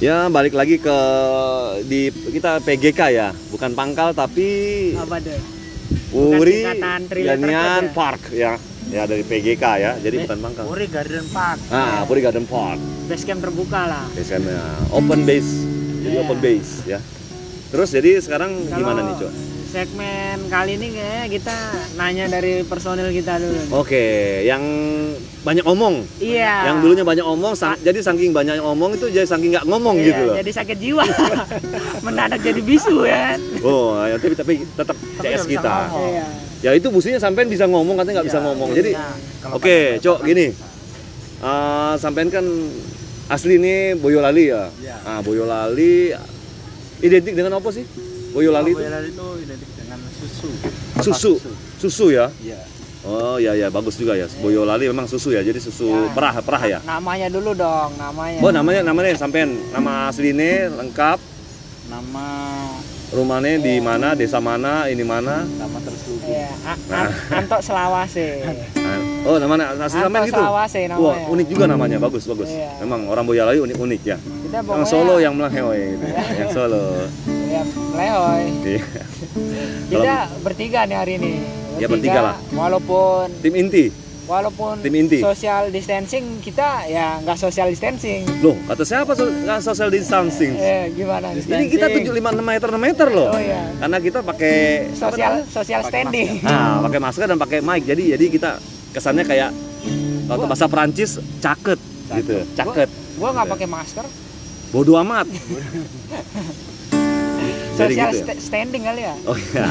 Ya balik lagi ke di kita PGK ya, bukan pangkal tapi Apa tuh? Uri singkatan three letter Janian code ya? Park ya. Ya dari PGK ya, jadi bukan pangkal. Uri Garden Park. Ah, Puri Garden Park. Base camp terbuka lah. Biasanya open base. Jadi Iya. open base ya. Terus jadi sekarang gimana nih, Cok? Segmen kali ini kayaknya kita nanya dari personil kita dulu. Oke, yang banyak omong. Iya. Yang dulunya banyak omong, sang- jadi saking banyak omong itu jadi saking nggak ngomong Iya, gitu loh. Jadi sakit jiwa. Mendadak jadi bisu ya. Oh, ya, tapi tapi tetap CS kita. ngomong. Iya. Ya itu businya sampean bisa ngomong katanya nggak bisa Iya, ngomong. iya. Jadi oke, pakai Cok, gini. Eh sampean kan asli ini Boyolali ya. Iya. Ah, Boyolali identik dengan apa sih? Boyolali itu Boyolali itu identik dengan susu. susu. Susu ya. Iya. Oh, ya ya bagus juga ya. Boyolali memang susu ya. Jadi susu Ya. perah, perah ya. Namanya dulu dong, namanya. Oh, namanya namanya sampean nama asli ini lengkap, Nama rumahnya di mana, desa mana, ini mana. nama terselubung. Iya, A- A- Anto Selawase. Nah, Oh, nama asli Anto sampean gitu. Selawase namanya. Wah, unik juga namanya, bagus bagus. Iya. Memang orang Boyolali unik-unik ya. Kita Yang Solo yang melehoy gitu. yang Solo. Ya, melehoy. Iya. Kita bertiga nih hari ini. Ya, bertiga lah. Walaupun Tim inti. walaupun Tim inti. social distancing kita ya nggak social distancing. Loh, kata siapa so- nggak social distancing? Eh, gimana? Ini kita 75 6 meter 6 meter loh. Oh iya. Karena kita pakai Social social standing. Nah, pakai masker dan pakai mic. Jadi jadi kita kesannya kayak kalau bahasa Perancis caket gitu. Caket. Gua nggak pakai masker. Bodoh amat. Jadi Social gitu ya? sta- standing kali ya. Oh iya.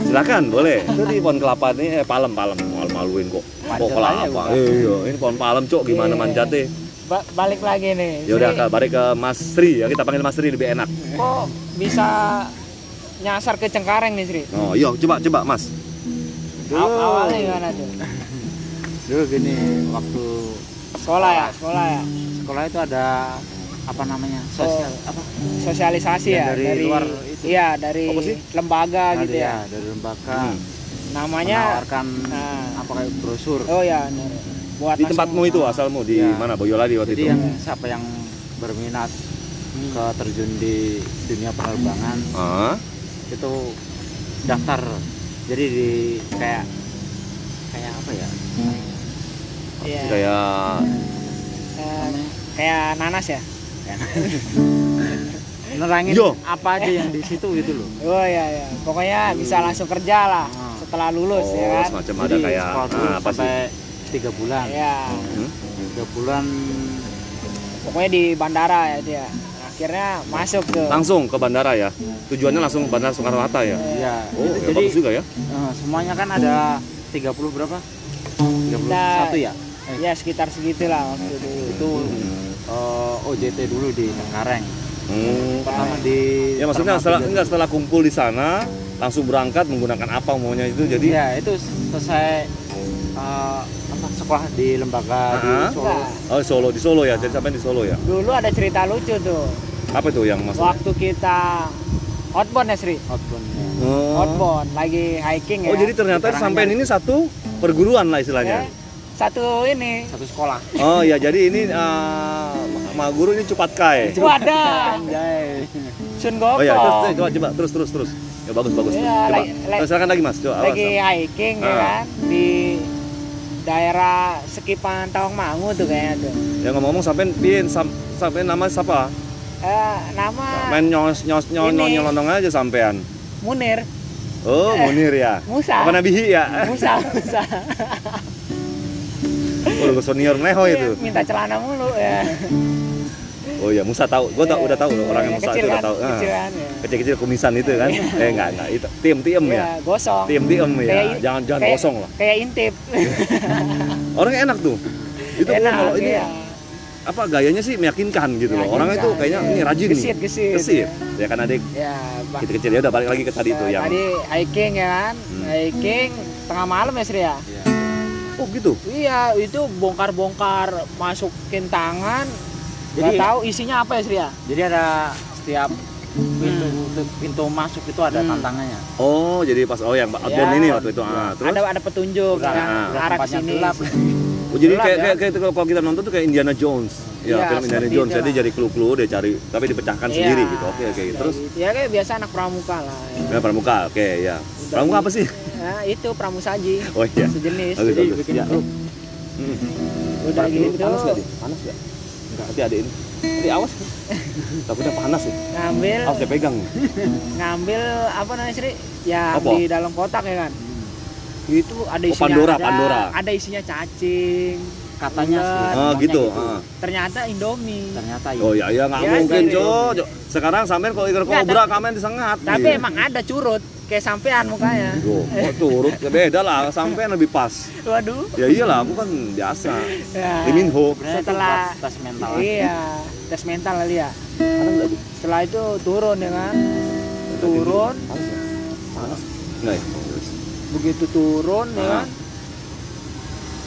Silakan, boleh. Itu di pohon kelapa ini eh palem palem malu-maluin kok. Pohon kelapa. Iya, ini pohon palem, Cok. Gimana Iya. manjatnya? Ba- balik lagi nih. Ya udah, balik ke Mas Sri ya. Kita panggil Mas Sri lebih enak. Kok bisa nyasar ke Cengkareng nih Sri? Oh, iya, coba coba Mas. Aw- awalnya gimana tuh? Dulu gini, waktu Sekolah ya, sekolah ya. sekolah itu ada apa namanya? Sosial apa? Sosialisasi Ya, ya, dari luar. Iya, dari Apa sih? lembaga Ada gitu ya, ya. dari lembaga Hmm. Namanya menawarkan Nah. apa kayak brosur. Oh ya, buat Di tempatmu itu asalmu di Iya. mana? Boyolali waktu Jadi itu. yang siapa yang berminat ke terjun di dunia penerbangan Ah, itu daftar. Jadi di kayak kayak apa ya? Iya. kayak Eh, kayak nanas ya. Nerangin Yo. apa aja yang di situ gitu loh. Oh iya ya. Pokoknya bisa langsung kerja lah Ah. setelah lulus oh, ya kan. semacam ada Jadi kayak sekolah dulu ah, apa sih? sampai tiga bulan. Ya, Hmm? Tiga bulan pokoknya di bandara ya dia. Akhirnya masuk tuh. Langsung ke bandara ya. Tujuannya langsung ke Bandara Soekarno Hatta ya. ya. Oh, ya jadi bagus juga ya. eh, semuanya kan ada 30 berapa? 31 ya? Eh, Ya sekitar segitulah waktu dulu. itu eh, OJT dulu di Cengkareng. Hmm. Pertama di Ya maksudnya setelah enggak setelah kumpul di sana langsung berangkat menggunakan apa maunya itu jadi Ya, itu selesai eh, apa sekolah di lembaga di. Solo. Oh Solo di Solo ya jadi sampai di Solo ya Dulu ada cerita lucu tuh. apa itu yang maksudnya Waktu kita outbound ya Sri. Outbound ya. oh, Outbound lagi hiking ya. oh jadi ternyata sampai ini satu perguruan lah Ya, istilahnya satu ini. Satu sekolah. oh ya jadi ini uh, Ma Guru ini Cupat Kai Wadah. Anjay. Sun oh ya terus, coba coba terus terus terus ya bagus bagus Iya, coba lagi- Terus silakan lagi mas coba lagi awas. hiking ya Ah. kan di daerah Sekipan Tawangmangu tuh kayaknya tuh. ya ngomong-ngomong sampai pin sam, sampai nama siapa Eh, nama main nyos nyos nyos nyolong aja sampean Munir oh Munir ya Musa. apa Nabihi ya Musa, Musa. oh lu senior neho itu Iya, Minta celana mulu ya. Oh iya, Musa tahu. Gua tau, udah tahu loh orang yang Iya, Musa itu udah kan, tahu. Ah. Kan ya. Kecil-kecil kumisan itu kan. eh enggak enggak itu. Tim tim ya. Iya, gosong. Tim tim ya. Jangan jangan kosong lah. Kayak intip. Orangnya enak tuh. Itu Enak, kalau ini iya. apa gayanya sih meyakinkan gitu loh. Orangnya itu kayaknya iya. ini rajin Gesit, nih. gesit. Gesit. Ya kan adik Ya, kecil-kecil ya udah balik lagi ke tadi tuh yang Tadi hiking ya kan. Hmm. Hiking tengah malam ya Sri ya. Iya. Oh gitu. Iya, itu bongkar-bongkar masukin tangan. Jadi- tahu isinya apa ya Sri ya? Jadi ada setiap pintu pintu masuk itu ada Hmm. tantangannya. Oh, jadi pas oh yang outbound Ya. ini waktu itu. Ah, terus Ada ada petunjuk Udah, kan ah, udah arah sini. gelap. Oh, jadi Gelap kayak, ya. kayak, kayak itu kalau kita nonton tuh kayak Indiana Jones. Ya, Iya, film Indiana Jones. Jadi itulah. jadi clue-clue dia cari tapi dipecahkan Iya, sendiri gitu. Oke, oke. kayak Terus gitu. ya kayak biasa anak pramuka lah ya, ya pramuka. Oke, ya. Pramuka apa sih? Ya, itu pramusaji Oh iya. sejenis Bagus, Jadi bagus. bikin Ya. grup. Hmm. udah gitu Panas nggak, Di? Panas nggak? Enggak. Nanti ada ini. Nanti awas. Takutnya panas ya. ngambil Awas dia pegang. ngambil apa namanya sih ya Apa? di dalam kotak ya kan itu ada Oh, isinya Pandora, ada, Pandora. ada isinya cacing Katanya sih. Oh, ngomongnya gitu. ah. ternyata Indomie Ternyata iya. Oh ya ya nggak Ya, mungkin, gitu. Jo. Jo. Sekarang sampean kalau Nggak, kobra kamen disengat. tapi Iya. emang ada curut kayak sampean mukanya Yo, kok turut ya beda lah, sampean lebih pas. waduh Ya iyalah, aku kan biasa. ya. Lee Min Ho. Sebenarnya itu Setelah- tes mental. iya tes mental kali ya setelah itu turun ya kan turun Panas ya? Ya? begitu turun ya Ah. kan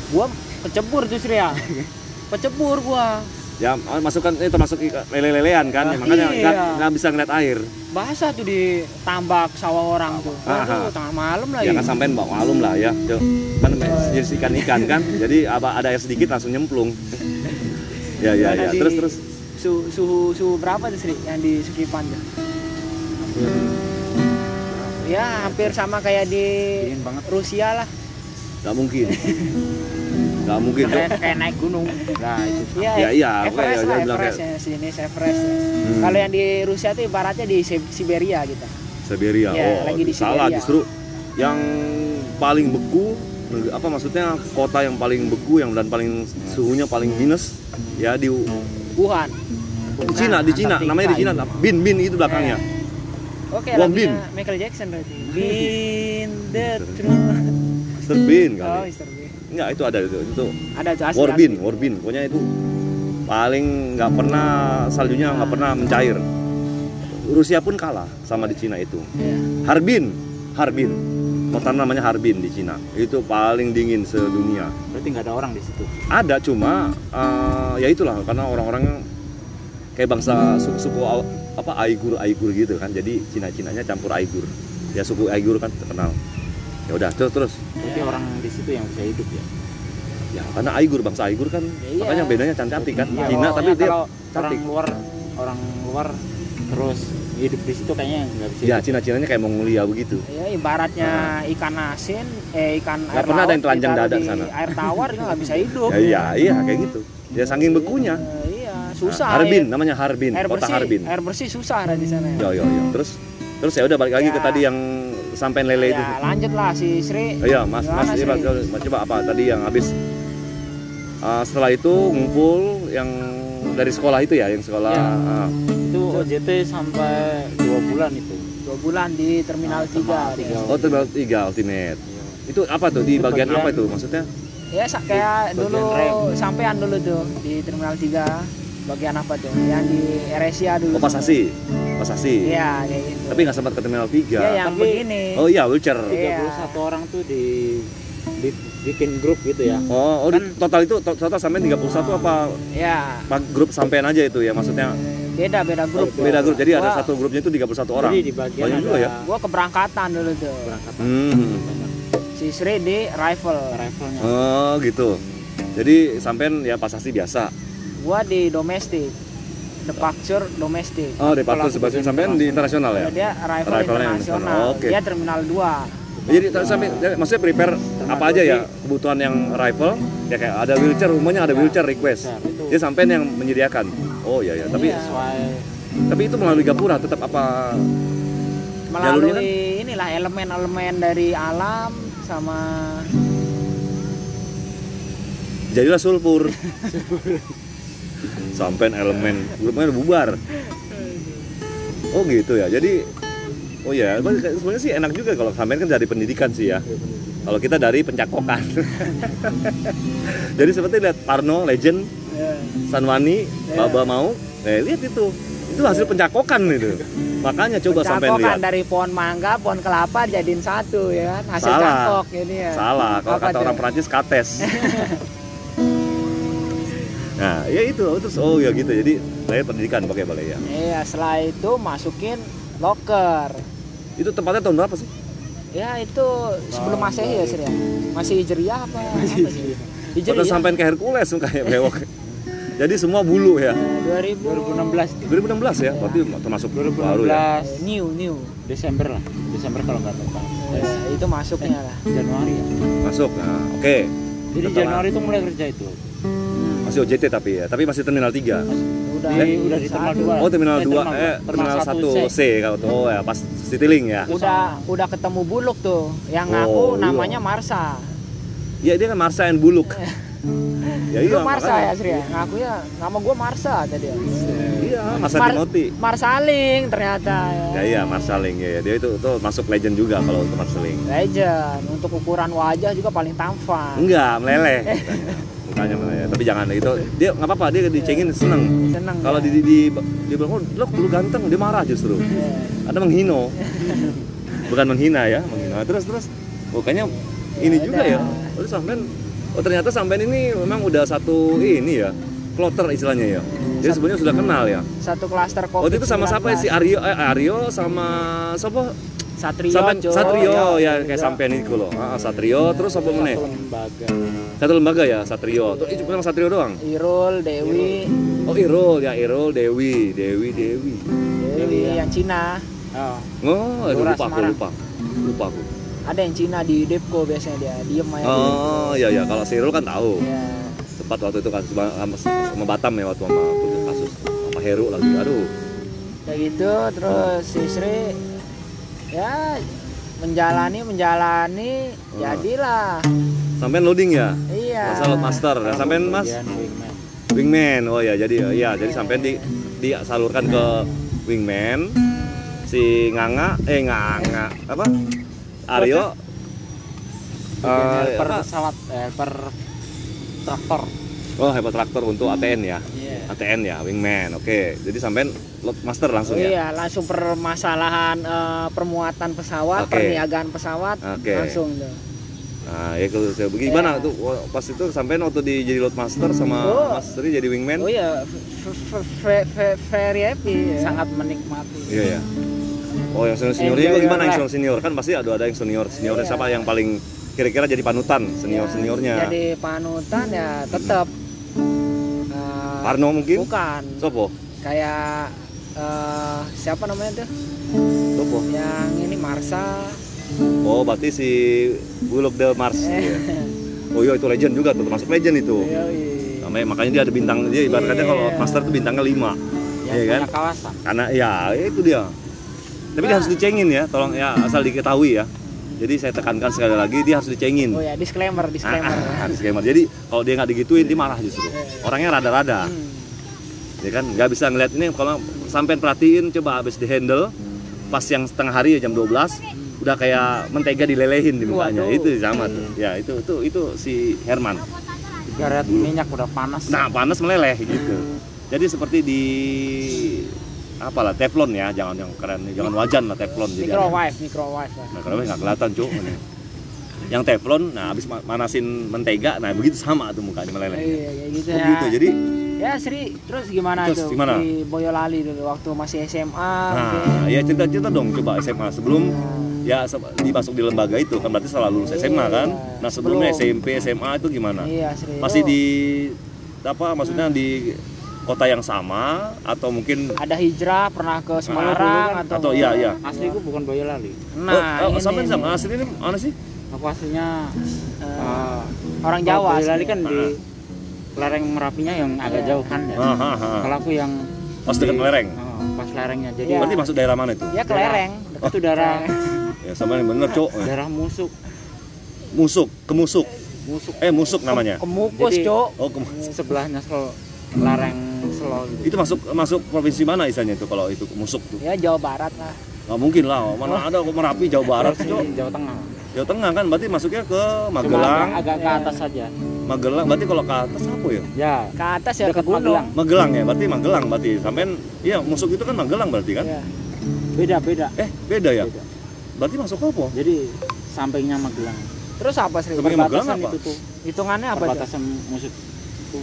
gua kecebur Sri ya kecebur gua Ya, masukkan itu termasuk ikan lele-lelean kan, ya, makanya Iya. nggak nggak bisa ngeliat air. basah tuh di tambak sawah orang tuh Ah, ah. tengah malam lagi Ya kan sampean bawa malum lah ya. Jo. Kan jenis ikan-ikan kan, jadi apa ada air sedikit langsung nyemplung. ya ya ya. Terus terus. Suhu, suhu, suhu berapa tuh Sri yang di Sekipan tuh? Ya hampir sama kayak di. Rusia lah Nggak mungkin. Nggak mungkin, Jo. kayak, naik gunung Nah, itu. Iya, Ya, iya, Everest oke, ya, lah, dia bilang Everest ya, sejenis Everest ya. Hmm. Kalau yang di Rusia tuh ibaratnya di Si- Siberia gitu Siberia. Iya, oh, lagi di salah Siberia. justru yang paling beku apa maksudnya kota yang paling beku yang dan paling suhunya paling minus ya di Wuhan di Cina di Cina namanya di Cina Bin Bin itu belakangnya Oke Wong lagunya Bin. Michael Jackson berarti Bin the truth Mr. Oh kali Mr. Bean enggak itu ada itu itu. Ada asli Warbin Warbin pokoknya itu paling nggak pernah saljunya nggak pernah mencair. Rusia pun kalah sama di Cina itu. Iya. Harbin Harbin. Kota namanya Harbin di Cina. Itu paling dingin sedunia. Berarti nggak ada orang di situ. ada cuma eh, ya itulah karena orang-orang kayak bangsa suku, suku Au- apa Aigur Aigur gitu kan. Jadi Cina Cinanya campur Aigur. Ya suku Aigur kan terkenal. Ya udah terus terus. Berarti orang situ yang bisa hidup ya. ya karena Aigur bangsa Aigur kan Iya. makanya bedanya cantik cantik kan Iya, Cina tapi dia kalau orang cantik luar orang luar terus hidup di situ kayaknya nggak bisa. ya. Cina Cinanya kayak Mongolia begitu Ya ibaratnya ikan asin, eh ikan Nggak air pernah ada laut yang telanjang dada di sana. Air tawar juga nggak bisa hidup. ya iya iya kayak gitu ya saking bekunya iya, susah. Nah, Harbin air, namanya Harbin air kota bersih, Harbin air bersih susah ada di sana. ya ya ya terus terus ya udah balik lagi Ya. ke tadi yang sampai lele itu Ya, lanjut lah si Sri. Oh iya, Mas, Mas, Gimana, Sri? coba, coba apa tadi yang habis uh, setelah itu ngumpul yang dari sekolah itu ya, yang sekolah Iya. ah, Itu OJT sampai dua bulan itu. Dua bulan di Terminal Ah, 3. Terminal dia. tiga. oh terminal tiga ultimate. Iya. Itu apa tuh di Itu bagian, bagian- apa itu maksudnya? Ya kayak dulu rem. sampean dulu tuh di Terminal 3. Bagian apa tuh? Yang di Eresia dulu. Oh pasasi, pasasi. Iya, kayak gitu. Tapi nggak sempat ke terminal tiga. Iya, yang Tapi- begini. Oh iya wheelchair. Iya. 31 orang tuh di, di- bikin grup gitu ya. Oh, oh di- total itu to- total sampai 31 apa Ya, apa grup sampean aja itu ya maksudnya beda beda grup. beda grup jadi ada Gua- satu grupnya itu 31 orang. Jadi di bagian Banyak ada juga ya. Gua keberangkatan dulu tuh. berangkatan Hmm. Si Sri di rifle. rifle-nya. Oh gitu. Jadi sampean ya pasasi biasa. Gua di domestik. Departure domestik. Oh, di Kalau Pakto aku sebagai bagian sampean di internasional ya. Dia Rifle-nya internasional. internasional, oke. Dia terminal 2. Jadi terus sampai maksudnya prepare apa aja ya kebutuhan yang rifle ya kayak ada wheelchair umumnya ada Ya, wheelchair request. Itu Dia sampean yang menyediakan. Oh iya ya, tapi Iya. sesuai tapi itu melalui Gapura tetap apa Melalui kan? inilah elemen-elemen dari alam sama jadilah sulfur. sampean elemen grupnya udah bubar. Oh gitu ya. Jadi Oh ya, sebenarnya sih enak juga kalau sampean kan dari pendidikan sih ya. Kalau kita dari pencakokan. Jadi seperti lihat Parno, Legend, Sanwani, Ya. Baba mau, eh lihat itu, itu hasil pencakokan itu. Makanya coba sampai lihat. dari pohon mangga, pohon kelapa jadiin satu ya kan. Hasil Salah. cangkok ini ya. Salah, kalau kata orang Perancis kates. nah, ya itu, terus oh ya gitu. Jadi saya pendidikan pakai balai ya. Iya, setelah itu masukin locker. Itu tempatnya tahun berapa sih? Ya itu sebelum Tahun masehi ya Sri ya? Masih hijriah apa? apa sih? Hijri Kota ya. sampean ke Hercules kayak bewok. Jadi semua bulu ya. 2000 2016 tuh. 2016 ya, berarti termasuk baru ya. 2016 new new. Desember lah. Desember kalau nggak tahu. Ya, itu masuknya lah. Januari ya. Masuk. Nah, oke. Jadi Setelah- Januari itu mulai kerja itu. Masih OJT tapi ya, tapi masih terminal 3. Udah Di, udah di terminal satu. 2. Oh, terminal 2 eh terminal 1 C. C kalau tuh. Oh ya, pas Citylink ya. Udah udah ketemu Buluk tuh. Yang Oh, ngaku iya. namanya Marsa. Iya, dia kan Marsa and Buluk. ya Lu iya, Marsa makanya. ya Sri ya? Ngaku ya nama gua Marsa tadi ya. Iya, Marsa Mar- Timothy. Marsaling ternyata ya. Ya iya, Marsaling ya. Dia itu tuh masuk legend juga kalau untuk Marsaling. Legend untuk ukuran wajah juga paling tampan. Enggak, meleleh. Mukanya meleleh. Tapi jangan itu. Dia nggak apa-apa, dia dicengin seneng. Seneng. Kalau ya. di di, di dia bilang, "Oh, lo lu ganteng," dia marah justru. Iya. Ada menghino. Bukan menghina ya, menghina. Terus terus bukannya ini Ya juga udah. ya. Oh, sampean oh ternyata sampean ini memang udah satu ini ya. Kloter istilahnya ya. Jadi sebenarnya sudah kenal ya. Satu klaster kopi. Waktu itu sama siapa ya? si Aryo eh, Aryo sama siapa? Satrio. Sampai. Satrio Iya, ya kayak iya. sampean itu loh. Ah, Satrio terus apa meneh? Satu lembaga. Satu lembaga ya, Satrio. Tuh itu memang Satrio doang. Irul, Dewi, Oh, Irul ya, Irul, Dewi, Dewi, Dewi. Dewi yang Cina. Oh, Oh, aduh, lupa aku, lupa. Lupa aku. Ada yang Cina di Depko biasanya dia diem aja. Oh, iya ya, kalau si Irul kan tahu. Ya. Sempat waktu itu kan sama, sama, Batam ya waktu sama kasus sama Heru lagi. Aduh. Kayak gitu terus si Sri ya menjalani menjalani Oh. jadilah. Sampean loading ya? Iya. Masalah master. Nah, sampean Mas bagian wingman. wingman. Oh ya, jadi ya jadi sampean di disalurkan ke wingman si Nganga eh Nganga apa? Aryo eh, helper apa? pesawat, eh, helper traktor. Oh, hebat traktor untuk ATN ya. Iya. ATN ya, wingman. Oke. Jadi sampean load master langsung ya. iya, langsung permasalahan eh, permuatan pesawat, Oke. perniagaan pesawat, Oke. langsung tuh. Nah, ya kalau saya gimana Iya. tuh pas itu sampean waktu di jadi load master sama Oh. Mas Sri jadi wingman? Oh iya, very happy. ya. Sangat menikmati. Iya ya. Oh, yang senior senior juga your gimana yang senior senior kan pasti ada ada yang senior seniornya Iya. siapa yang paling kira-kira jadi panutan senior seniornya? Ya, Jadi panutan ya tetap Parno mungkin? bukan Sopo? kayak eh, siapa namanya tuh? Sopo? Yang ini Marsa. Oh, berarti si Bulog de Mars. Iya. Oh iya itu legend juga tuh, termasuk legend itu. Yoi. Namanya makanya dia ada bintang dia ibaratnya kalau Iya. master tuh bintangnya 5. Yang Iya kan? kawasan. Karena ya itu dia. Tapi dia Nah. harus dicengin ya, tolong ya asal diketahui ya. Jadi saya tekankan sekali lagi dia harus dicengin. Oh ya, disclaimer, disclaimer. Ah, ah, disclaimer. Jadi kalau dia nggak digituin dia marah justru. Orangnya rada-rada. Hmm. Ya kan nggak bisa ngeliat ini kalau sampai perhatiin coba habis di handle pas yang setengah hari ya jam 12 udah kayak mentega dilelehin di mukanya. Waduh. Itu sama tuh. Ya itu itu itu si Herman. Tiga red minyak udah panas. Nah, panas meleleh gitu. Jadi seperti di apalah teflon ya, jangan yang keren, jangan wajan lah teflon jadi. Microwave, microwave. lah. Karena nggak kelihatan, Cuk. Yang teflon, nah habis ma- manasin mentega, nah begitu sama tuh mukanya meleleh. Iya, kayak gitu Oh ya. gitu. Jadi Ya Sri, terus gimana Terus tuh gimana? di Boyolali dulu waktu masih SMA? nah, ya cerita-cerita dong coba SMA sebelum ya dimasuk di lembaga itu kan berarti setelah lulus SMA kan. Nah, sebelumnya Sebelum. SMP, SMA itu gimana? Iya, Sri. Masih di apa maksudnya di kota yang sama atau mungkin ada hijrah pernah ke Semarang kan atau atau iya iya. Asliku bukan Boyolali. Nah, oh, oh, ini sampai sama asli ini mana sih? Aku aslinya eh, orang kalau Jawa. Boyolali asli. kan di lereng Merapinya yang agak Iya. jauh kan ya. Ah, ah. Kalau aku yang Pas dekat lereng. Oh, pas lerengnya. Jadi Iya. Berarti masuk daerah mana itu? Ya kelereng. itu daerah Ya sama yang bener, Cok. daerah musuk. Musuk, kemusuk. Musuk Eh, musuk namanya. Kemukus, Cok. Oh, kemusuk. sebelahnya sel lereng Selo gitu. Itu masuk masuk provinsi mana isanya itu kalau itu musuk tuh? Ya Jawa Barat lah. Nggak mungkin lah, mana ada kok Merapi Jawa Barat, di Jawa Tengah. Jawa Tengah kan berarti masuknya ke Cuma Magelang. agak, agak ke atas saja. Magelang berarti kalau ke atas apa ya? Ya, Ke atas ya ke gunung. Magelang. Magelang ya, berarti Magelang berarti. Sampean iya musuk itu kan Magelang berarti kan? Iya. beda beda. Eh, beda ya? Beda. Berarti masuk apa? Jadi sampingnya Magelang. Terus apa Sri? Samping Magelang Perbatasan apa? itu tuh. Hitungannya apa? Perbatasan musik itu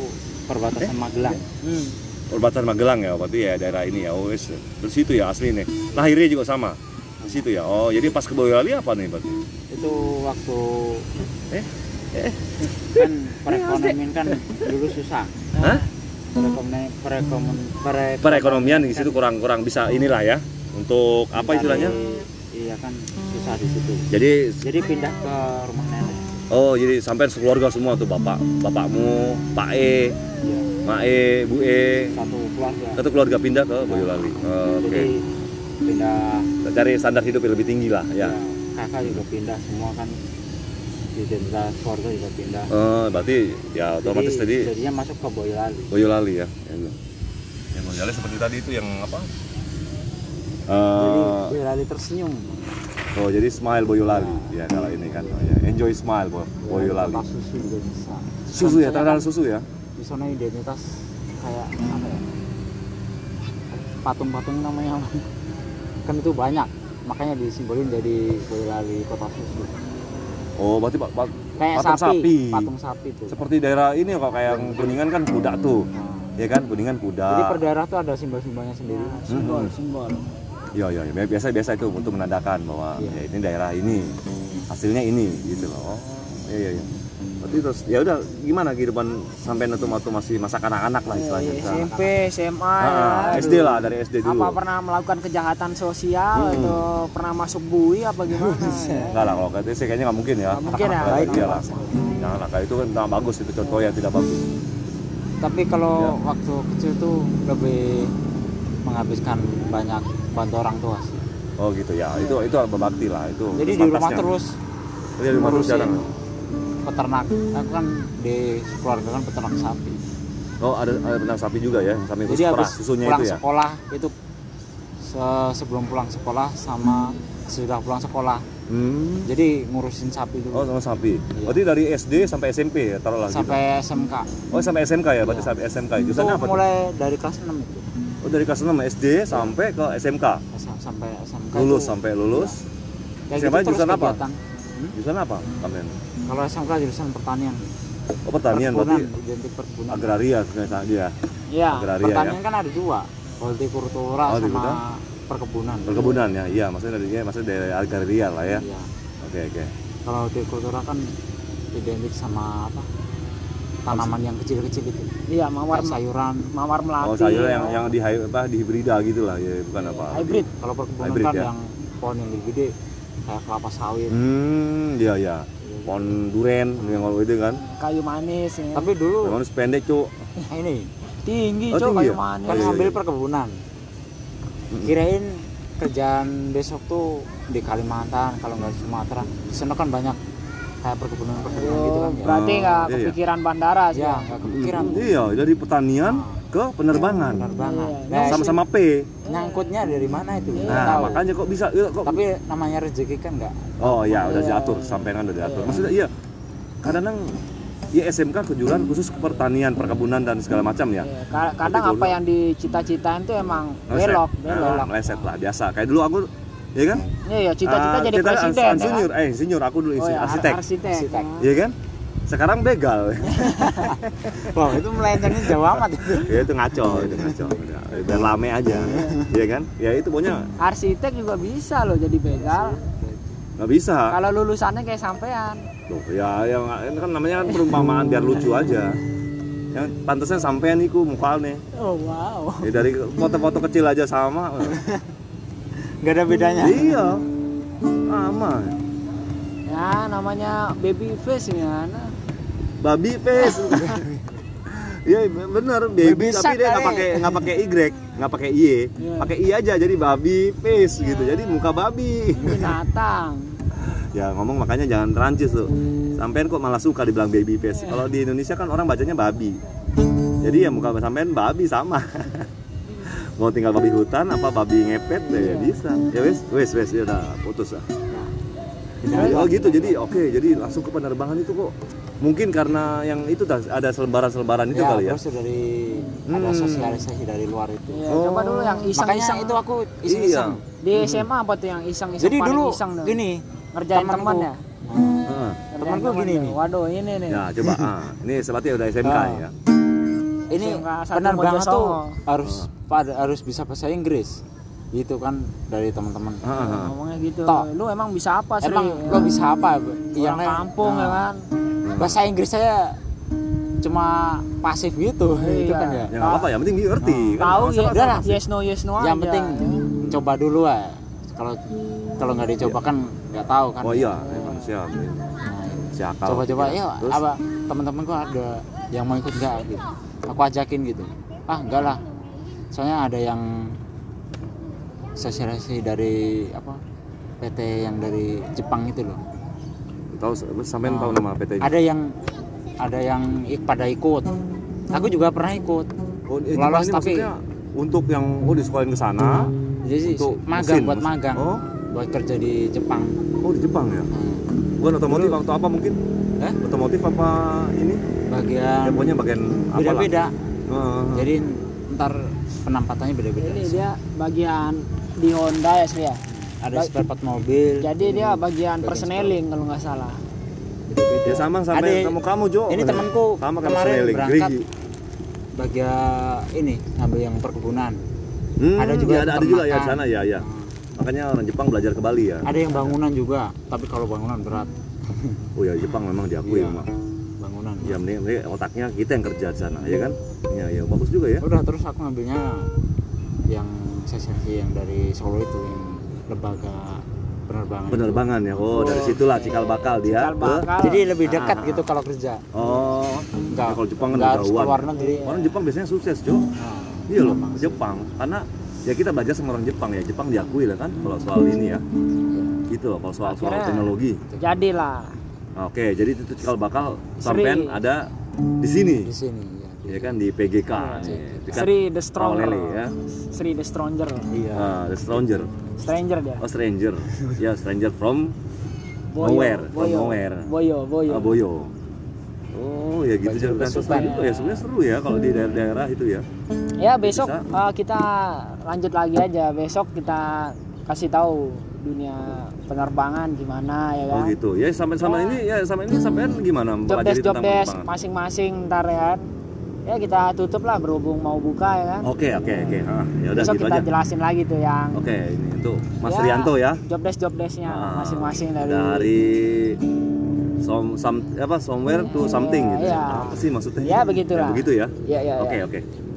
perbatasan Magelang. Hmm. Perbatasan Magelang ya, berarti ya daerah ini ya. Oh, wes. Terus situ ya asli nih. Lahirnya juga sama. Di situ ya. Oh, jadi pas ke Boyolali apa nih berarti? Itu waktu Eh? kan perekonomian kan dulu susah Hah? perekonomian perekonomian pere- Perekonomian di situ kurang-kurang bisa inilah ya untuk apa istilahnya? iya kan susah di situ Jadi jadi pindah ke rumah oh jadi sampai sekeluarga semua tuh bapak, bapakmu, Pak E, iya Mak E, Bu E, satu keluarga satu keluarga pindah ke Boyolali. Oh, Oke. jadi pindah Cari standar hidup yang lebih tinggi lah ya. ya, kakak juga pindah semua kan identitas keluarga juga pindah Oh, berarti ya otomatis Jadi, tadi jadinya masuk ke Boyolali Boyolali ya. Yang Boyolali seperti tadi itu yang apa? jadi Eh, Boyolali tersenyum oh jadi smile Boyolali. Ya kalau ini kan oh, ya. enjoy smile Bo- Boyolali. Kota susu juga bisa. Susu ya Kan terkenal susu ya? di sana identitas kayak apa ya patung-patung namanya. Kan itu banyak. Makanya disimbolin jadi Boyolali kota susu. Oh berarti pak pak- kayak patung sapi, sapi. Patung sapi tuh. Seperti daerah ini kok kayak yang kuningan kan kuda tuh. Nah, ya kan kuningan kuda. Jadi per daerah tuh ada simbol-simbolnya sendiri. Simbol Mhm. simbol Iya iya ya. biasa biasa itu untuk menandakan bahwa Iya. ya ini daerah ini hasilnya ini gitu loh. Oh iya iya. iya. Berarti terus ya udah gimana kehidupan sampai nanti waktu masih masa kanak-kanak lah istilahnya. Iya, SMP SMA Ah, ya. SD lah dari SD dulu. apa pernah melakukan kejahatan sosial Hmm. atau pernah masuk bui apa gimana ya? Enggak lah kalau kata sih kayaknya nggak mungkin ya. Nggak mungkin ya. Baik ya lah. Lah kayak itu kan nggak bagus itu contoh yang tidak bagus. tapi kalau Ya. waktu kecil tuh lebih menghabiskan banyak bantu orang tua sih Oh gitu ya. Itu itu berbakti lah itu. jadi di rumah terus Jadi di rumah terus jarang. peternak aku kan di keluarga kan peternak sapi Oh ada ada benang sapi juga ya jadi perah habis susunya pulang itu ya. sekolah itu se- sebelum pulang sekolah sama sudah pulang sekolah Hmm. jadi ngurusin sapi Oh dulu sama sapi. Iya. Berarti dari SD sampai SMP ya taruhlah gitu. sampai SMK Oh sampai SMK ya, berarti Iya. sampai SMK. itu Jurusannya apa? tuh? mulai dari kelas 6 itu Oh dari kelas 6 SD sampai ke SMK. Sampai SMK Lulus itu, sampai lulus. kayak Siapa gitu jurusan apa? kegiatan. Jurusan apa? Kalian? kalau SMK jurusan pertanian Oh pertanian perkebunan berarti identik perkebunan agraria sebenarnya dia. Iya. Agraria pertanian ya. kan ada dua hortikultura Oh, sama hortikultura. perkebunan Perkebunan ya. Iya, maksudnya dari ya, maksudnya dari agraria lah ya. Iya. Oke, oke. kalau hortikultura kan identik sama apa tanaman yang kecil-kecil itu Iya, mawar kayak sayuran mawar melati. Oh, sayur yang yang di apa di hibrida gitu lah ya, bukan apa. hybrid. kalau perkebunan Hybrid kan ya. yang pohon yang gede kayak kelapa sawit Hmm, iya iya. Pohon duren yang kalau itu kan. kayu manis ya. tapi dulu Pohon pendek, Cuk. ini tinggi Oh, tinggi kayu ya? manis. kan iya, ngambil iya. perkebunan Mm-mm. kirain kerjaan besok tuh di Kalimantan kalau nggak di Sumatera di sana kan banyak kayak perkebunan perkebunan gitu Oh, kan ya berarti Oh, nggak iya, iya. kepikiran bandara sih. ya nggak kepikiran Iya, dari pertanian ke penerbangan. penerbangan Iya. nah, Sama-sama P. nyangkutnya dari mana itu Nah, tahu. makanya kok bisa kok tapi namanya rezeki kan nggak Oh iya udah Iya. diatur sampai kan udah diatur. Iya. Maksudnya iya kadang-kadang ya SMK kejuruan khusus ke pertanian, perkebunan dan segala macam ya. Iya, ka- kadang Tapi apa dulu- yang dicita-citain tuh emang Meleset. belok, Nah, belok. meleset lah biasa. Kayak dulu aku ya kan? Iya, iya, cita-cita Ah, jadi kita presiden ya. insinyur, kan? eh insinyur aku dulu Oh, insinyur, ya, ar- arsitek. arsitek. Arsitek. Oh. Iya kan? Sekarang begal. wow itu melencengnya jauh amat itu ya itu ngaco, itu ngaco. Udah, Biar lame aja. Iya kan? Ya itu pokoknya Arsitek juga bisa loh jadi begal. nggak bisa. Kalau lulusannya kayak sampean. Tuh, ya yang kan namanya kan perumpamaan biar lucu aja. Yang pantasnya sampean iku mukanya. Oh, wow. Ya dari foto-foto kecil aja sama. nggak ada bedanya iya. Sama. Ya, namanya baby face ini Ana. Babi face. Iya bener baby, Baby tapi dia nggak pakai nggak pakai y, nggak pakai y, Iya. pakai i aja jadi babi face gitu. Jadi muka babi. Binatang. ya ngomong makanya jangan rancis tuh. Sampean kok malah suka dibilang baby face. Kalau di Indonesia kan orang bacanya babi. Jadi ya muka sampean babi sama. Mau tinggal babi hutan apa babi ngepet ya bisa. Ya wes, wes, wes ya udah putus lah. Oh gitu jadi oke jadi langsung ke penerbangan itu kok mungkin karena yang itu dah, ada selebaran-selebaran itu ya, kali ya. terus dari ada Hmm. sosialisasi dari luar itu Ya, Oh. coba dulu yang makanya iseng-iseng itu aku iseng-iseng di SMA apa tuh yang iseng-iseng jadi paling dulu iseng tuh? gini ngerjain temanku. teman ya. Heeh. Ngerjain Temanku teman gini nih. Waduh, ini nih. Ya coba ah. ini seperti udah SMK Ah. ya. ini SMK penerbangan tuh harus pada harus bisa bahasa Inggris gitu kan dari teman-teman ah. Ngomongnya gitu. Tok. Lu emang bisa apa sih? emang lo bisa apa Orang yang kampung ya kan. Hmm. bahasa Inggris saya cuma pasif gitu itu Iya. kan ya Ya nggak apa-apa, yang penting ngerti. Oh. kan Tahu ya, udah lah. yes no yes no yang aja. penting coba dulu lah kalau kalau nggak dicoba kan nggak tahu kan Oh iya, ya, manusia Nah, si akal. coba-coba Iya. ya apa teman-temanku ada yang mau ikut nggak gitu aku ajakin gitu ah enggak lah soalnya ada yang sosialisasi dari apa PT yang dari Jepang itu loh tahu sampean tahu nama PT ada yang ada yang ik- pada ikut aku juga pernah ikut Oh, eh, lolos tapi- untuk yang oh disekolahin ke sana jadi untuk magang mesin, buat magang Oh, buat kerja di Jepang oh di Jepang ya. Hmm. Bukan otomotif atau apa mungkin? Eh? Otomotif apa ini? Ya bagian pokoknya bagian apa lah. beda-beda Heeh. jadi ntar penampatannya beda-beda Ini dia bagian di Honda ya Sri ya. ada Ba- spare part mobil Jadi dia bagian Bagian persneling kalau nggak salah. beda-beda. ya sama sama Ada- kamu kamu Jo. ini temanku sama kan kemarin berangkat Gerigi. bagian ini ambil yang perkebunan Hmm, ada juga ya, ada, ada juga ya di sana ya ya. Makanya orang Jepang belajar ke Bali ya. ada yang bangunan juga tapi kalau bangunan berat Oh ya Jepang memang diakui Iya. memang. Ya mending mending otaknya kita yang kerja di sana ya kan? Ya ya bagus juga ya. udah terus aku ngambilnya yang sesi yang dari Solo itu yang lembaga penerbangan itu. Penerbangan ya. Oh, dari situlah cikal bakal dia. Cikal ke- bakal. jadi lebih dekat Ah. gitu kalau kerja Oh, Enggak, ya kalau Jepang kan enggak harus luar negeri Orang Jepang biasanya sukses, Jo. Nah, Iya loh, memang sih. Jepang. Karena ya kita belajar sama orang Jepang ya. Jepang diakui lah kan kalau soal ini ya. Gitu loh, kalau soal soal Akhirnya- teknologi. Jadilah. Oke, jadi itu cikal bakal sampean ada di sini. di sini ya Ya kan di PGK. Dekat Sri the Stronger. Lele ya. Sri the Stronger. iya Ah, the stranger. Stranger dia. Oh, stranger. ya, stranger from Boyo, nowhere, from Boyo. nowhere. Boyo, Boyo. Ah, Boyo. Oh, ya gitu besukan. seru itu ya. Sebenarnya seru ya kalau di daerah-daerah itu ya. Ya besok Bisa. uh, kita lanjut lagi aja. Besok kita kasih tahu dunia penerbangan gimana ya Oh kan. gitu. Ya sampai sama Ya. ini ya sampai ini sampean gimana Job desk job tentang desk masing-masing ntar ya kan. Ya kita tutup lah berhubung mau buka ya kan. Oke oke oke. Ah, ya udah gitu kita aja. jelasin lagi tuh yang Oke, ini untuk Mas Ya, Rianto ya. job desk job desknya Ah, masing-masing dari, dari some, some apa somewhere to something gitu. Iya. Apa sih maksudnya? Ya, begitulah. Ya, begitu ya. ya ya Oke ya. oke.